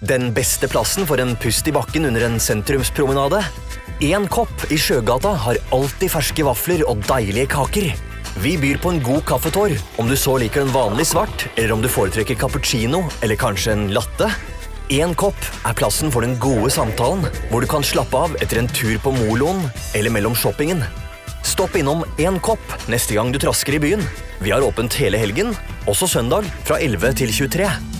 Den beste plassen for en pust i bakken under en sentrumspromenade? Én kopp i Sjøgata har alltid ferske vafler og deilige kaker. Vi byr på en god kaffetår, om du så liker en vanlig svart, eller om du foretrekker cappuccino eller kanskje en latte. Én kopp er plassen for den gode samtalen, hvor du kan slappe av etter en tur på moloen eller mellom shoppingen. Stopp innom Én kopp neste gang du trasker i byen. Vi har åpent hele helgen, også søndag fra 11 til 23.